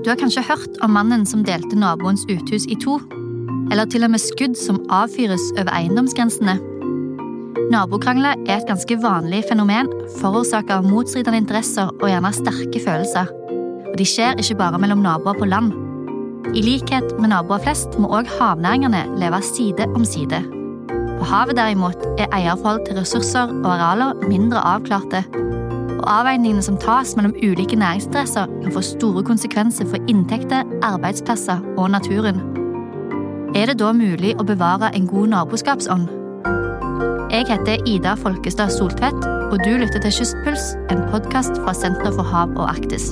Du har kanskje hørt om mannen som delte naboens uthus i to, eller til og med skudd som avfyres over eiendomsgrensene. Nabokrangler er et ganske vanlig fenomen, forårsaka av motstridende interesser og gjerne sterke følelser. Og de skjer ikke bare mellom naboer på land. I likhet med naboer flest må òg havnæringene leve side om side. På havet derimot er eierforhold til ressurser og arealer mindre avklarte, og avveiningene som tas mellom ulike næringsinteresser, kan få store konsekvenser for inntekter, arbeidsplasser og naturen. Er det da mulig å bevare en god naboskapsånd? Jeg heter Ida Folkestad Soltvedt, og du lytter til Kystpuls, en podkast fra Senter for hav og Arktis.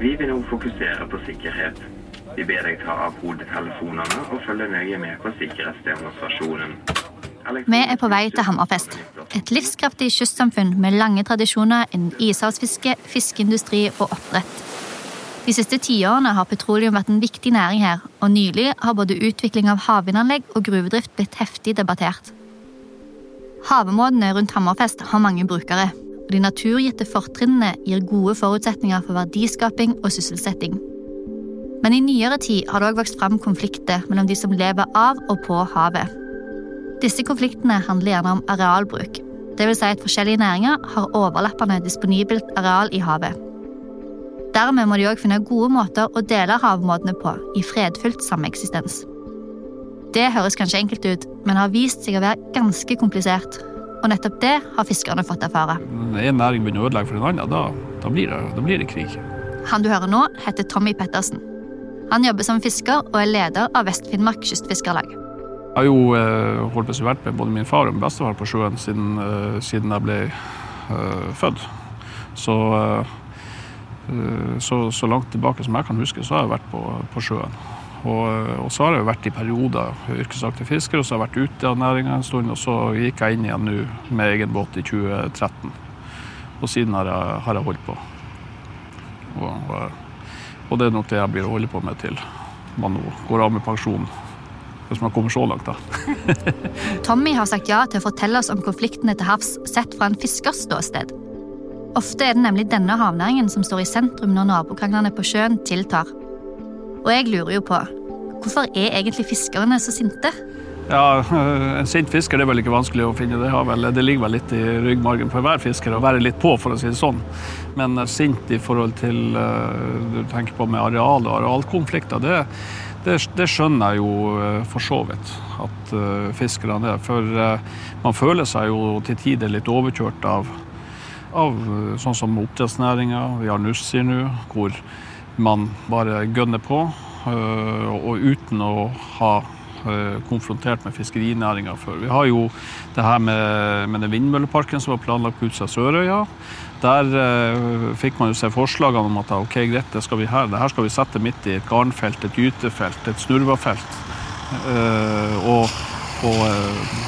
Vi vil nå fokusere på sikkerhet. Vi ber deg ta av hodetelefonene og følge nøye med på sikkerhetsdemonstrasjonen. Vi er på vei til Hammerfest, et livskraftig kystsamfunn med lange tradisjoner innen ishavsfiske, fiskeindustri og oppdrett. De siste tiårene har petroleum vært en viktig næring her, og nylig har både utvikling av havvindanlegg og gruvedrift blitt heftig debattert. Havområdene rundt Hammerfest har mange brukere, og de naturgitte fortrinnene gir gode forutsetninger for verdiskaping og sysselsetting. Men i nyere tid har det òg vokst fram konflikter mellom de som lever av og på havet. Disse konfliktene handler gjerne om arealbruk, dvs. Si at forskjellige næringer har overlappende disponibelt areal i havet. Dermed må de òg finne gode måter å dele havområdene på i fredfullt sameksistens. Det høres kanskje enkelt ut, men har vist seg å være ganske komplisert, og nettopp det har fiskerne fått erfare. Når en næring begynner å ødelegge for en annen, da, da, blir det, da, blir det, krig. Han du hører nå, heter Tommy Pettersen. Han jobber som fisker og er leder av Vest-Finnmark kystfiskerlag. Jeg har jo eh, holdt på vært med både min far og min bestefar på sjøen siden, eh, siden jeg ble uh, født. Så, uh, så, så, langt tilbake som jeg kan huske, så har jeg vært på, på sjøen. Og, og, så har jeg vært i perioder yrkesaktiv fisker, og så har jeg vært ute av næringa en stund. Og så gikk jeg inn igjen nå med egen båt i 2013. Og siden har jeg, har jeg holdt på. Og, og, og, det er nok det jeg blir å holde på med til man nå går av med pensjon. Hvis man kommer så langt, da. Tommy har sagt ja til å fortelle oss om konfliktene til havs sett fra en fiskers ståsted. Ofte er det nemlig denne havnæringen som står i sentrum når nabokranglene på sjøen tiltar. Og jeg lurer jo på hvorfor er egentlig fiskerne så sinte? Ja, En sint fisker det er vel ikke vanskelig å finne. Det, vel, det ligger vel litt i ryggmargen for hver fisker å være litt på, for å si det sånn. Men sint i forhold til uh, du tenker på med areal og arealkonflikter, det, det, det, skjønner jeg jo uh, for så vidt at uh, fiskerne er. For man føler seg jo til tider litt overkjørt av, av sånn som oppdrettsnæringa. Vi har Nussir nå, hvor man bare gønner på, Uh, og uten å ha konfrontert med fiskerinæringa før. Vi har jo det her med, med den vindmølleparken som var planlagt på utsida Sørøya. Sørøya. Der uh, fikk man jo se forslagene om at ok, greit, det skal vi her. det her skal vi sette midt i et garnfelt, et gytefelt, et snurvafelt. Uh, og, og uh,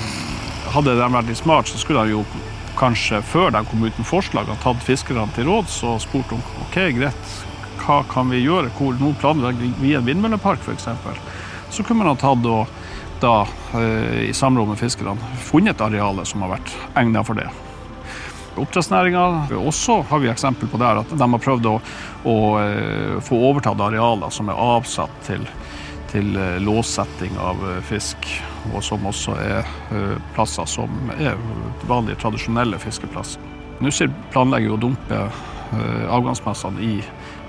hadde de vært litt smart, så skulle de jo kanskje før de kom ut med forslagene, tatt fiskerne til råds og spurt om ok, greit, hva kan vi gjøre? Hvor nå planlegger vi en vindmøllepark f.eks. Så kunne man ha tatt og da, eh, i samråd med fiskerne, funnet arealet som har vært egnet for det. Oppdrettsnæringa også har vi eksempel på der at de har prøvd å, å eh, få overtatt arealer som er avsatt til, til eh, låssetting av fisk, og som også er plasser som er vanlige, tradisjonelle fiskeplasser. Nussir planlegger å dumpe avgangsmassene i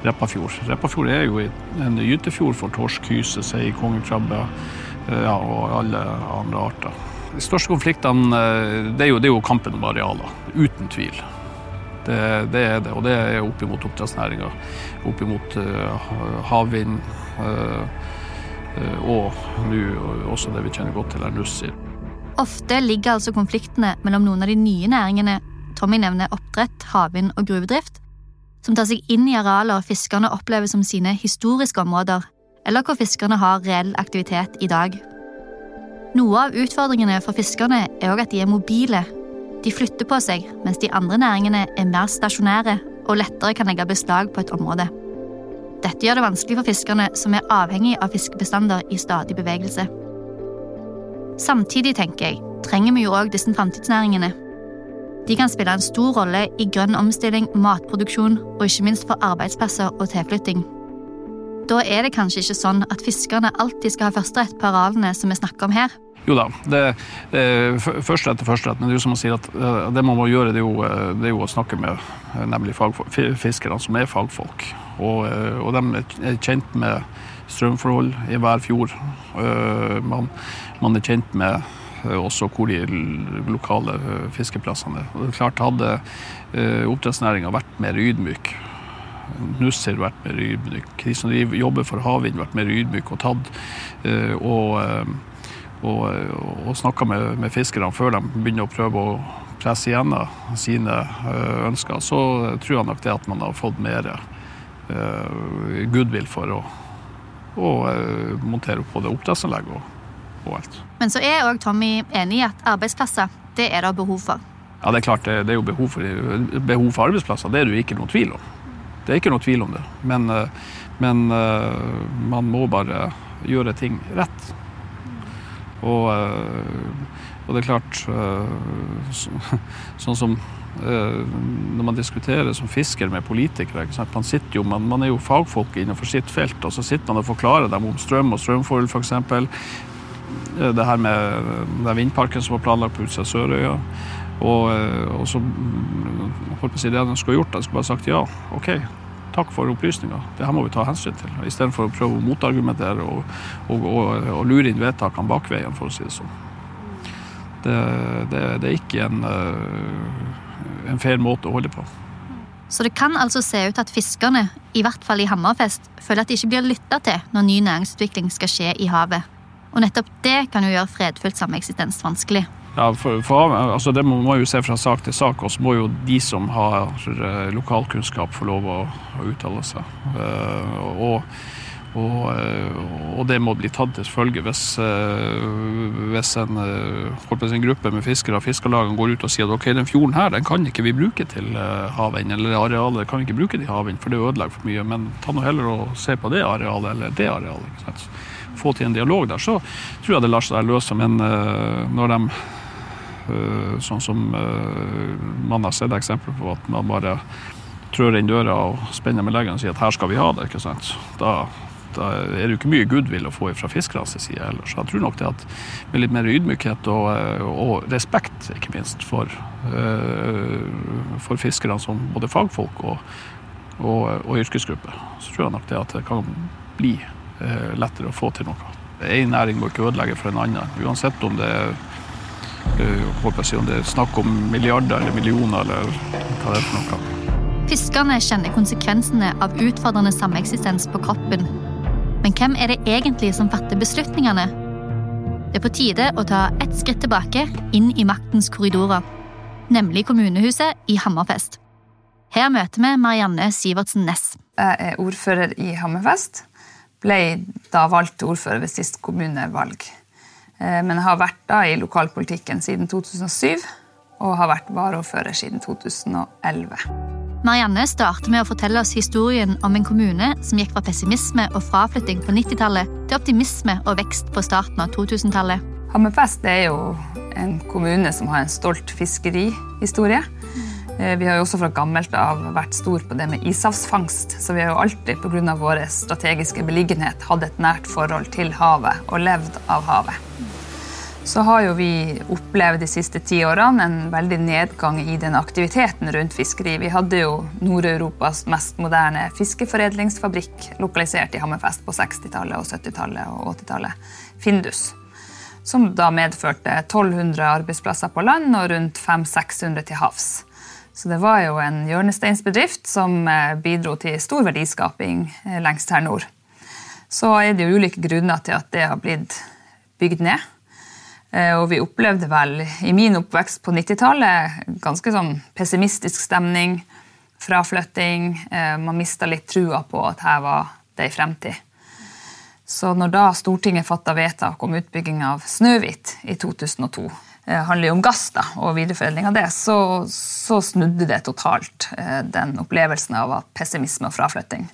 Repparfjord. Repparfjord er jo en gytefjord for torsk, hyse, sei, kongekrabbe eh, ja, og alle andre arter. De største konfliktene eh, det er, jo, det er jo kampen om arealer, uten tvil. Det, det, er det, og det er opp mot oppdrettsnæringa, opp mot uh, havvind. Uh, uh, og nå også det vi kjenner godt til, er Nussir. Ofte ligger altså konfliktene mellom noen av de nye næringene Tommy nevner oppdrett, havvind og gruvedrift, som tar seg inn i arealer fiskerne opplever som sine historiske områder, eller hvor fiskerne har reell aktivitet i dag. Noe av utfordringene for fiskerne er òg at de er mobile. De flytter på seg, mens de andre næringene er mer stasjonære og lettere kan legge beslag på et område. Dette gjør det vanskelig for fiskerne, som er avhengig av fiskebestander i stadig bevegelse. Samtidig tenker jeg, trenger vi jo òg disse framtidsnæringene. De kan spille en stor rolle i grønn omstilling, matproduksjon og ikke minst for arbeidsplasser og tilflytting. Da er det kanskje ikke sånn at fiskerne alltid skal ha førsterett på arealene som vi snakker om her. Jo da, det, det førsterett er førsterett, men det er jo som å si at eh, det man må gjøre, det er jo, eh, det er jo å snakke med eh, nemlig fiskerne, som er fagfolk. Og, og, de er kjent med strømforhold i hver fjord. Man, man er kjent med også hvor de lokale fiskeplassene er. Og det er klart Hadde oppdrettsnæringa vært mer ydmyk Nussir vært mer ydmyk, de som jobber for havvind vært mer ydmyk og tatt og og, og snakka med, med fiskerne før de begynner å prøve å presse igjennom sine eh, ønsker, så tror jeg nok det at man har fått mer goodwill for å, å montere opp både oppdrettsanlegg og, og, alt. Men så er òg Tommy enig i at arbeidsplasser, det er det behov for? Ja, det er klart det, det er jo behov for, behov for, arbeidsplasser. Det er det jo ikke noen tvil om. Det er ikke noe tvil om det. Men, men uh, man må bare gjøre ting rett. Og, eh, og det er klart så, Sånn som eh, når man diskuterer som fisker med politikere man, jo, man, man, er jo fagfolk innenfor sitt felt, og så sitter man og forklarer dem om strøm og strømforhold, f.eks. Det her med den vindparken som var planlagt på utsida av Sørøya. Og, og så holdt på å si det de skulle gjort, Han skulle bare sagt ja, OK, takk for opplysninga. Det her må vi ta hensyn til. Istedenfor å prøve å motargumentere og, og, og, og, lure inn vedtakene bakveien, for å si det sånn. Det, det, det er ikke en, eh, en fair måte å holde på. Så det kan altså se ut at fiskerne, i hvert fall i Hammerfest, føler at de ikke blir lytta til når ny næringsutvikling skal skje i havet. Og nettopp det kan jo gjøre fredfullt sameksistens vanskelig. Ja, for, for, altså Det må man jo se fra sak til sak, og så må jo de som har eh, lokalkunnskap, få lov å, å uttale seg. Uh, og, og, eh, og, det må bli tatt til følge hvis, hvis en, en, gruppe med fiskere og fiskerlagene går ut og sier at ok, den fjorden her den kan ikke vi bruke til havvind, eller arealet kan vi ikke bruke til havvind, for det ødelegger for mye. Men ta nå heller og se på det arealet eller det arealet. Få til en dialog der, så tror jeg det lar seg løse. Men når de sånn som eh, man har sett eksempler på, at man bare trør inn døra og spenner med leggen og sier at her skal vi ha det. ikke sant? Da, da er det jo ikke mye goodwill å få fra fiskernes side heller. Så jeg tror nok det at med litt mer ydmykhet og, eh, og respekt, ikke minst, for, for fiskerne som både fagfolk og, og, og, yrkesgruppe, så tror jeg nok det at det kan bli lettere å få til noe. Én næring må ikke ødelegge for en annen, uansett om det er håper jeg, om det er snakk om milliarder eller millioner eller hva det er for noe. Fiskerne kjenner konsekvensene av utfordrende sameksistens på kroppen. Men hvem er det egentlig som fatter beslutningene? Det er på tide å ta ett skritt tilbake, inn i maktens korridorer. Nemlig kommunehuset i Hammerfest. Her møter vi Marianne Sivertsen Næss. Jeg er ordfører i Hammerfest. Ble da valgt ordfører ved sist kommunevalg. Eh, men har vært da i lokalpolitikken siden 2007 og har vært varaordfører siden 2011. Marianne starter med å fortelle oss historien om en kommune som gikk fra pessimisme og fraflytting på 90-tallet til optimisme og vekst på starten av 2000-tallet. Hammerfest er jo en kommune som har en stolt fiskerihistorie. Eh, vi har jo også fra gammelt av vært stor på det med ishavsfangst, så vi har jo alltid pga. vår strategiske beliggenhet hatt et nært forhold til havet og levd av havet så har jo vi opplevd de siste ti årene en veldig nedgang i den aktiviteten rundt fiskeri. Vi hadde jo Nord-Europas mest moderne fiskeforedlingsfabrikk lokalisert i Hammerfest på 60-tallet og 70-tallet og 80-tallet, Findus. Som da medførte 1200 arbeidsplasser på land og rundt 500-600 til havs. Så det var jo en hjørnesteinsbedrift som eh, bidro til stor verdiskaping eh, lengst her nord. Så er det jo ulike grunner til at det har blitt bygd ned. Eh, og vi opplevde vel i min oppvekst på 90-tallet ganske sånn pessimistisk stemning, fraflytting. Eh, man mista litt trua på at her var det ei fremtid. Så når da Stortinget fatta vedtak om utbygging av Snøhvit i 2002, det handler jo om gass da, og videreforedling av det, så, så, snudde det totalt eh, den opplevelsen av pessimisme og fraflytting.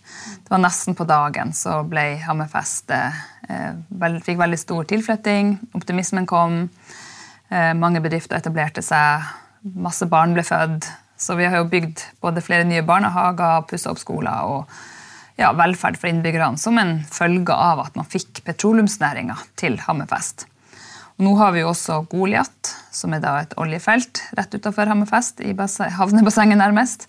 Det var nesten på dagen så ble Hammerfest eh, fikk veldig stor tilflytting. Optimismen kom. Eh, mange bedrifter etablerte seg. masse barn ble født. Så vi har jo bygd både flere nye barnehager, pussa opp skoler og ja, velferd for innbyggerne som en følge av at man fikk petroleumsnæringa til Hammerfest. Og nå har vi jo også Goliat, som er da et oljefelt rett utenfor Hammerfest, i havnebassenget nærmest.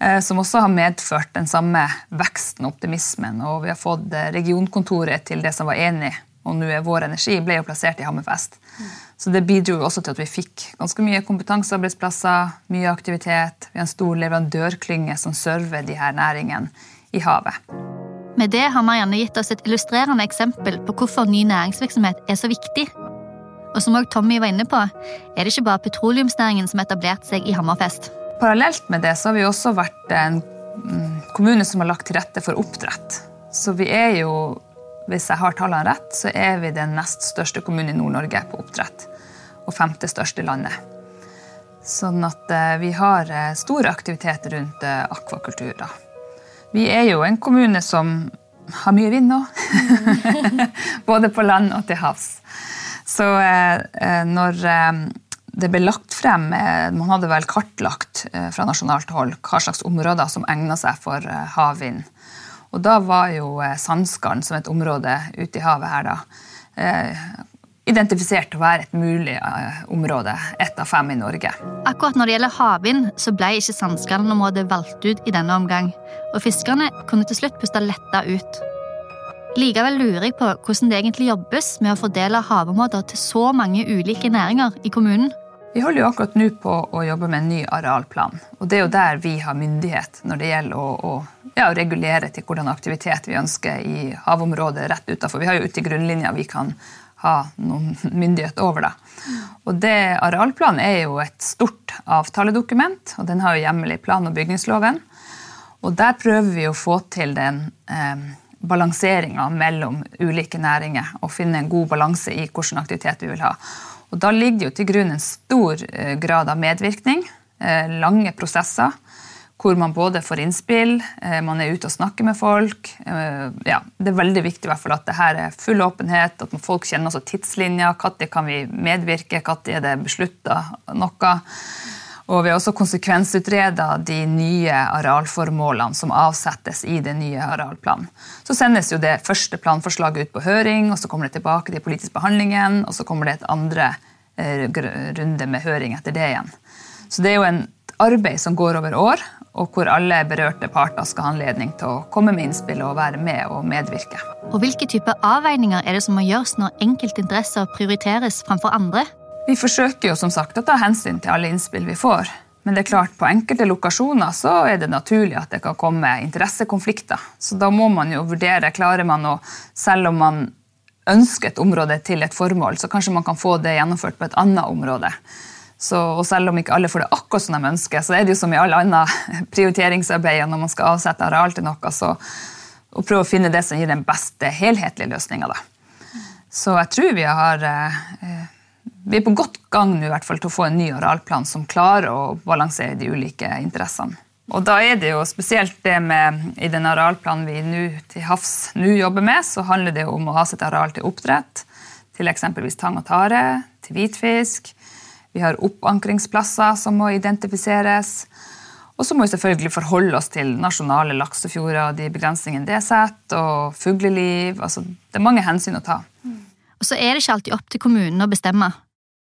Eh, som også har medført den samme veksten og optimismen. Og vi har fått eh, regionkontoret til det som var enig, og nå er Vår Energi, ble jo plassert i Hammerfest. Så det bidro jo også til at vi fikk ganske mye kompetansearbeidsplasser, mye aktivitet. Vi har en stor leverandørklynge som server de her næringene i havet. Med det har Marianne gitt oss et illustrerende eksempel på hvorfor ny næringsvirksomhet er så viktig. Og som også Tommy var inne på, er det ikke bare petroleumsnæringen som har etablert seg i Hammerfest. Parallelt med det så har vi også vært en mm, kommune som har lagt til rette for oppdrett. Så vi er jo, hvis jeg har tallene rett, så er vi den nest største kommunen i Nord-Norge på oppdrett. Og femte største i landet. Sånn at eh, vi har eh, stor aktivitet rundt eh, akvakultur. da. Vi er jo en kommune som har mye vind nå. Både på land og til havs. Så når det ble lagt frem Man hadde vel kartlagt fra nasjonalt hold hva slags områder som egna seg for havvind. Og da var jo Sandskallen som et område ute i havet her, da identifisert å være et mulig område. Ett av fem i Norge. Akkurat når det gjelder havvind, så ble ikke Sandskallen-området valgt ut i denne omgang, og fiskerne kunne til slutt puste letta ut. Likevel lurer jeg på hvordan det egentlig jobbes med å fordele havområder til så mange ulike næringer i kommunen. Vi holder jo akkurat nå på å jobbe med en ny arealplan. og Det er jo der vi har myndighet når det gjelder å, å ja, regulere til hvordan aktivitet vi ønsker i havområdet rett utafor. Vi har jo ute i grunnlinja vi kan ha noen myndighet over det. Og det Arealplanen er jo et stort avtaledokument, og den har jo hjemmel i plan- og bygningsloven. Og der prøver vi å få til den eh, balanseringa mellom ulike næringer og finne en god balanse i hvilken aktivitet vi vil ha. Og Da ligger det jo til grunn en stor eh, grad av medvirkning, eh, lange prosesser hvor man både får innspill, eh, man er ute og snakker med folk. Ja, det er veldig viktig i hvert fall at det her er full åpenhet, at folk kjenner også tidslinja. Når kan vi medvirke, når er det beslutta noe? Og vi har også konsekvensutreda de nye arealformålene som avsettes i den nye arealplanen. Så sendes jo det første planforslaget ut på høring, og så kommer det tilbake til politisk behandlingen, og så kommer det et andre eh, runde med høring etter det igjen. Så det er jo en arbeid som går over år, og hvor alle berørte parter skal ha anledning til å komme med innspill og være med og medvirke. Og Hvilke typer avveininger er det som må gjøres når enkeltinteresser prioriteres framfor andre? Vi forsøker jo som sagt å ta hensyn til alle innspill vi får. Men det er klart, på enkelte lokasjoner så er det naturlig at det kan komme interessekonflikter. Så da må man jo vurdere klarer man å, selv om man ønsker et område til et formål, så kanskje man kan få det gjennomført på et annet område. Så, og selv om ikke alle får det akkurat som de ønsker, så er det jo som i alle andre prioriteringsarbeid når man skal avsette areal til noe, så å prøve å finne det som gir den beste helhetlige løsninga. Så jeg tror vi har eh, vi er på godt gang nå, i hvert fall, til å få en ny arealplan som klarer å balansere de ulike interessene. Og da er det jo spesielt det med I den arealplanen vi nå til havs nå jobber med, så handler det om å ha sitt areal til oppdrett, til eksempelvis tang og tare, til hvitfisk, vi har oppankringsplasser som må identifiseres. Og så må vi selvfølgelig forholde oss til nasjonale laksefjorder og de begrensningene det setter, og fugleliv. Altså, det er mange hensyn å ta. Og så er det ikke alltid opp til kommunen å bestemme.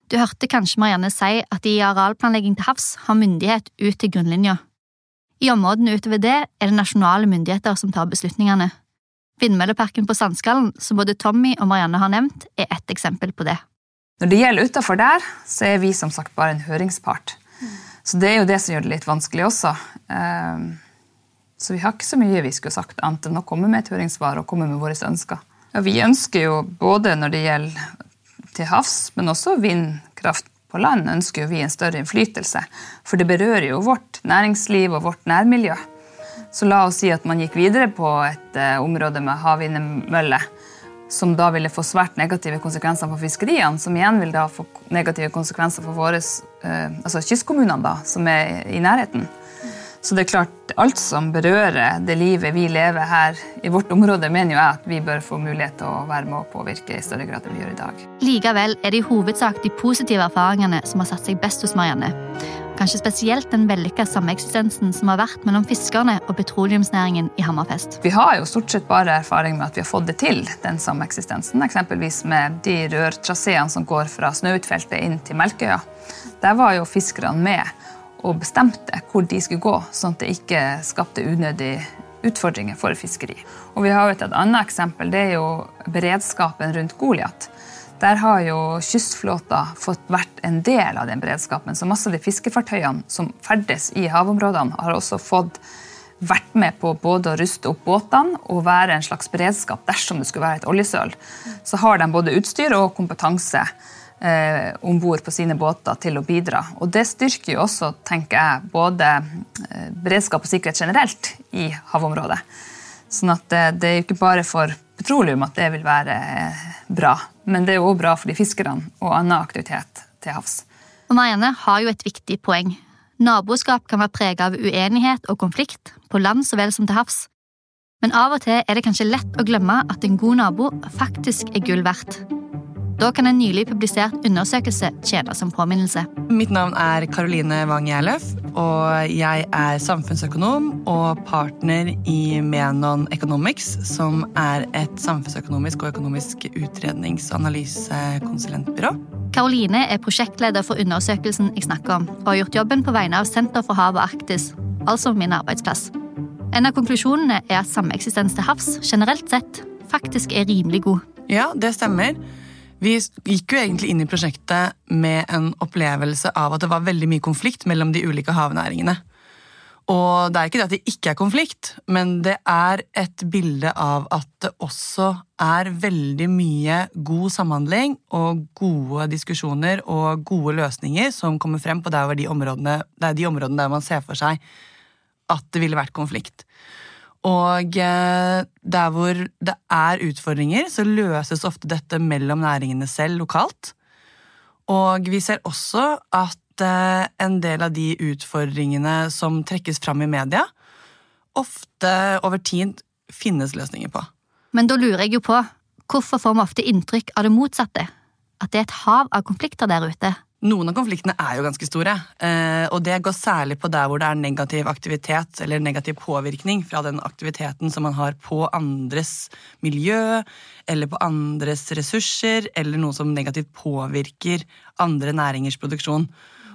Du hørte kanskje Marianne si at de i arealplanlegging til havs har myndighet ut til grunnlinja. I områdene utover det er det nasjonale myndigheter som tar beslutningene. Vindmølleparken på Sandskallen, som både Tommy og Marianne har nevnt, er ett eksempel på det. Når det gjelder utafor der, så er vi som sagt bare en høringspart. Så det er jo det som gjør det litt vanskelig også. Ehm, så vi har ikke så mye vi skulle sagt annet enn å komme med et høringssvar og komme med våre ønsker. Ja, vi ønsker jo både når det gjelder til havs, men også vindkraft på land, ønsker jo vi en større innflytelse. For det berører jo vårt næringsliv og vårt nærmiljø. Så la oss si at man gikk videre på et uh, område med havvindmøller som da ville få svært negative konsekvenser for fiskeriene, som igjen vil da få negative konsekvenser for våre eh, altså kystkommunene da, som er i nærheten. Så det er klart, alt som berører det livet vi lever her i vårt område, mener jo jeg at vi bør få mulighet til å være med og påvirke i større grad enn vi gjør i dag. Likevel er det i hovedsak de positive erfaringene som har satt seg best hos Marianne. Kanskje spesielt den vellykka sameksistensen som har vært mellom fiskerne og petroleumsnæringen i Hammerfest. Vi har jo stort sett bare erfaring med at vi har fått det til, den sameksistensen. Eksempelvis med de rørtraseene som går fra Snøhvitfeltet inn til Melkøya. Der var jo fiskerne med og bestemte hvor de skulle gå, sånn at det ikke skapte unødige utfordringer for fiskeri. Og vi har et annet eksempel, det er jo beredskapen rundt Goliat. Der har jo kystflåta fått vært en del av den beredskapen. Så masse av de fiskefartøyene som ferdes i havområdene, har også fått vært med på både å ruste opp båtene og være en slags beredskap dersom det skulle være et oljesøl. Så har de både utstyr og kompetanse eh, om bord på sine båter til å bidra. Og det styrker jo også, tenker jeg, både eh, beredskap og sikkerhet generelt i havområdet. Sånn at det, det er jo ikke bare for petroleum at det vil være eh, bra, men det er jo òg bra for de fiskerne og annen aktivitet til havs. Og Marianne har jo et viktig poeng. Naboskap kan være preget av uenighet og konflikt, på land så vel som til havs. Men av og til er det kanskje lett å glemme at en god nabo faktisk er gull verdt. Da kan en nylig publisert undersøkelse tjene som påminnelse. Mitt navn er Karoline Wang Gjerløf, og jeg er samfunnsøkonom og partner i Menon Economics, som er et samfunnsøkonomisk og økonomisk utrednings- og analysekonsulentbyrå. Karoline er prosjektleder for undersøkelsen jeg snakker om, og har gjort jobben på vegne av Senter for hav og Arktis, altså min arbeidsplass. En av konklusjonene er at sameksistens til havs generelt sett faktisk er rimelig god. Ja, det stemmer. Vi gikk jo egentlig inn i prosjektet med en opplevelse av at det var veldig mye konflikt mellom de ulike havnæringene. Og det er ikke det at det ikke er konflikt, men det er et bilde av at det også er veldig mye god samhandling og gode diskusjoner og gode løsninger som kommer frem på de områdene, det er de områdene der man ser for seg at det ville vært konflikt. Og eh, der hvor det er utfordringer, så løses ofte dette mellom næringene selv lokalt. Og vi ser også at eh, en del av de utfordringene som trekkes fram i media, ofte over tid finnes løsninger på. Men da lurer jeg jo på, hvorfor får vi ofte inntrykk av det motsatte? At det er et hav av konflikter der ute? Noen av konfliktene er jo ganske store, eh, og det går særlig på der hvor det er negativ aktivitet eller negativ påvirkning fra den aktiviteten som man har på andres miljø eller på andres ressurser, eller noe som negativt påvirker andre næringers produksjon.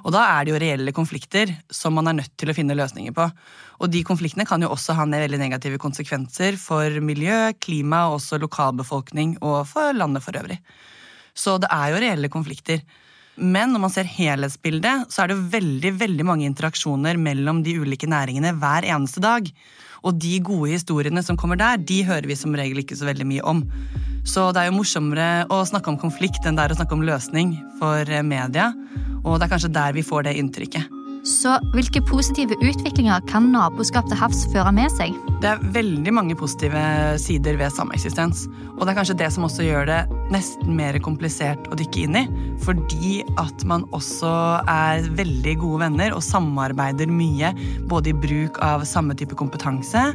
Og da er det jo reelle konflikter som man er nødt til å finne løsninger på. Og de konfliktene kan jo også ha veldig negative konsekvenser for miljø, klima og også lokalbefolkning og for landet for øvrig. Så det er jo reelle konflikter. Men når man ser helhetsbildet, så er det veldig veldig mange interaksjoner mellom de ulike næringene hver eneste dag. Og de gode historiene som kommer der, de hører vi som regel ikke så veldig mye om. Så det er jo morsommere å snakke om konflikt enn det er å snakke om løsning for media. Og det er kanskje der vi får det inntrykket. Så hvilke positive utviklinger kan naboskap til havs føre med seg? Det er veldig mange positive sider ved sameksistens. Og det er kanskje det som også gjør det nesten mer komplisert å dykke inn i. Fordi at man også er veldig gode venner og samarbeider mye. Både i bruk av samme type kompetanse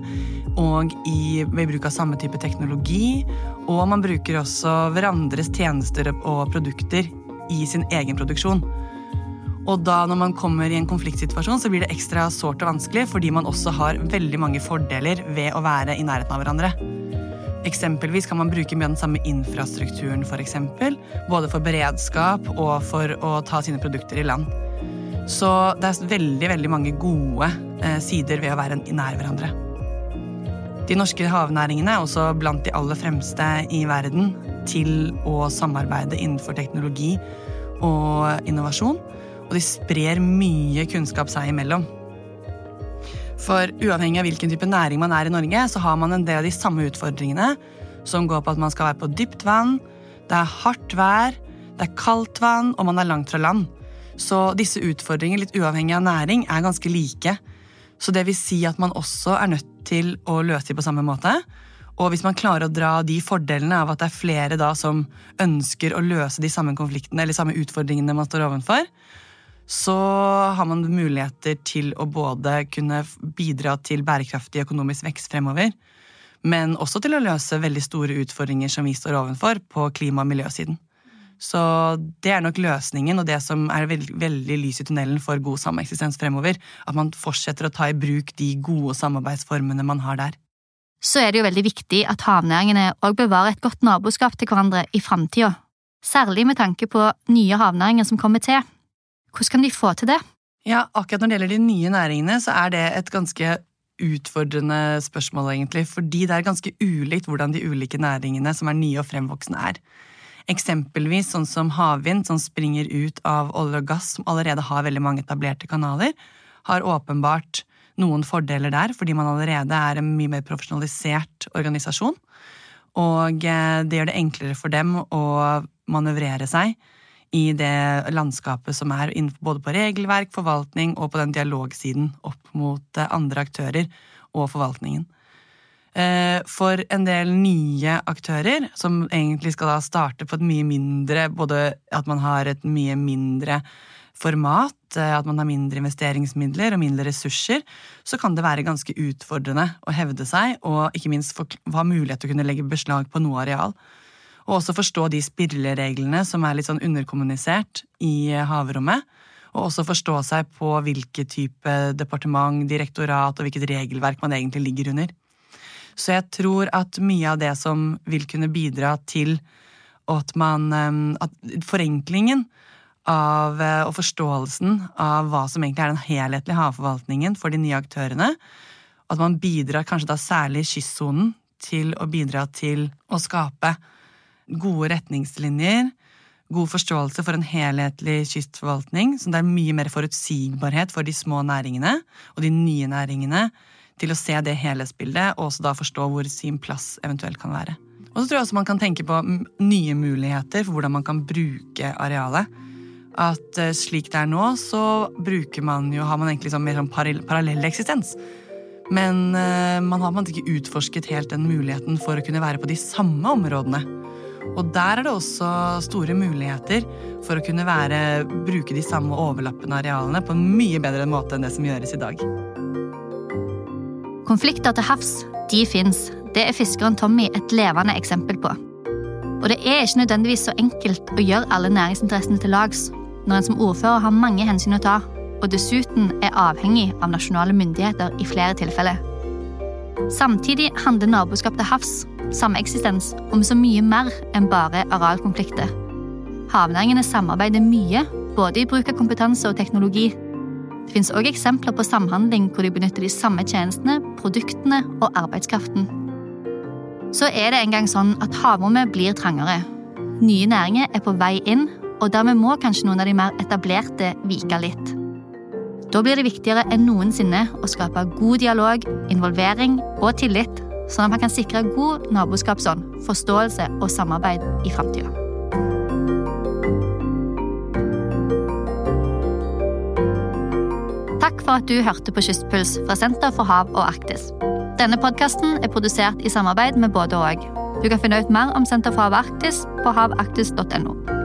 og i, ved bruk av samme type teknologi. Og man bruker også hverandres tjenester og produkter i sin egen produksjon. Og da når man kommer i en konfliktsituasjon, så blir det ekstra sårt og vanskelig fordi man også har veldig mange fordeler ved å være i nærheten av hverandre. Eksempelvis kan man bruke mye av den samme infrastrukturen, for eksempel, både for beredskap og for å ta sine produkter i land. Så det er veldig, veldig mange gode eh, sider ved å være nær hverandre. De norske havnæringene er også blant de aller fremste i verden til å samarbeide innenfor teknologi og innovasjon og de sprer mye kunnskap seg imellom. For uavhengig av hvilken type næring man er i Norge, så har man en del av de samme utfordringene, som går på at man skal være på dypt vann, det er hardt vær, det er kaldt vann, og man er langt fra land. Så disse utfordringene, litt uavhengig av næring, er ganske like. Så det vil si at man også er nødt til å løse dem på samme måte. Og hvis man klarer å dra de fordelene av at det er flere da som ønsker å løse de samme konfliktene eller samme utfordringene man står ovenfor, så har man muligheter til å både kunne bidra til bærekraftig økonomisk vekst fremover, men også til å løse veldig store utfordringer som vi står overfor på klima- og miljøsiden. Så det er nok løsningen, og det som er veldig, veldig lys i tunnelen for god sameksistens fremover. At man fortsetter å ta i bruk de gode samarbeidsformene man har der. Så er det jo veldig viktig at havnæringene òg bevarer et godt naboskap til hverandre i framtida. Særlig med tanke på nye havnæringer som kommer til. Hvordan kan de få til det? Ja, akkurat når det gjelder de nye næringene, så er det et ganske utfordrende spørsmål, egentlig. Fordi det er ganske ulikt hvordan de ulike næringene som er nye og fremvoksende, er. Eksempelvis sånn som havvind, som springer ut av olje og gass, som allerede har veldig mange etablerte kanaler, har åpenbart noen fordeler der, fordi man allerede er en mye mer profesjonalisert organisasjon. Og eh, det gjør det enklere for dem å manøvrere seg i det landskapet som er, både på regelverk, forvaltning og på den dialogsiden opp mot eh, andre aktører og forvaltningen. Eh, for en del nye aktører, som egentlig skal da starte på et mye mindre Både at man har et mye mindre format, eh, at man har mindre investeringsmidler og mindre ressurser, så kan det være ganske utfordrende å hevde seg, og ikke minst ha mulighet til å kunne legge beslag på noe areal. Og også forstå de spillereglene som er litt sånn underkommunisert i havrommet. Og også forstå seg på hvilke type departement, direktorat og hvilket regelverk man egentlig ligger under. Så jeg tror at mye av det som vil kunne bidra til at man At forenklingen av, og forståelsen av hva som egentlig er den helhetlige havforvaltningen for de nye aktørene, at man bidrar kanskje da særlig i kystsonen til å bidra til å skape gode retningslinjer, god forståelse for en helhetlig kystforvaltning, så det er mye mer forutsigbarhet for de små næringene og de nye næringene til å se det helhetsbildet, og også da forstå hvor sin plass eventuelt kan være. Og så tror jeg også man kan tenke på nye muligheter for hvordan man kan bruke arealet. At eh, slik det er nå, så bruker man jo, har man egentlig sånn mer sånn parallell eksistens. Men uh, man har ikke utforsket helt den muligheten for å kunne være på de samme områdene. Og der er det også store muligheter for å kunne være, bruke de samme overlappende arealene på en mye bedre måte enn det som gjøres i dag. Konflikter til havs, de fins. Det er fiskeren Tommy et levende eksempel på. Og det er ikke nødvendigvis så enkelt å gjøre alle næringsinteressene til lags når en som ordfører har mange hensyn å ta, og dessuten er avhengig av nasjonale myndigheter i flere tilfeller. Samtidig handler naboskap til havs sameksistens om så mye mer enn bare arealkonflikter. Havnæringene samarbeider mye, både i bruk av kompetanse og teknologi. Det finnes også eksempler på samhandling hvor de benytter de samme tjenestene, produktene og arbeidskraften. Så er det engang sånn at havrommet blir trangere. Nye næringer er på vei inn, og dermed må kanskje noen av de mer etablerte vike litt. Da blir det viktigere enn noensinne å skape god dialog, involvering og tillit sånn at man kan sikre god naboskapsånd, forståelse og samarbeid i framtida. Takk for at du hørte på Kystpuls fra Senter for hav og Arktis. Denne podkasten er produsert i samarbeid med både og. Du kan finne ut mer om Senter for hav og Arktis på havaktis.no.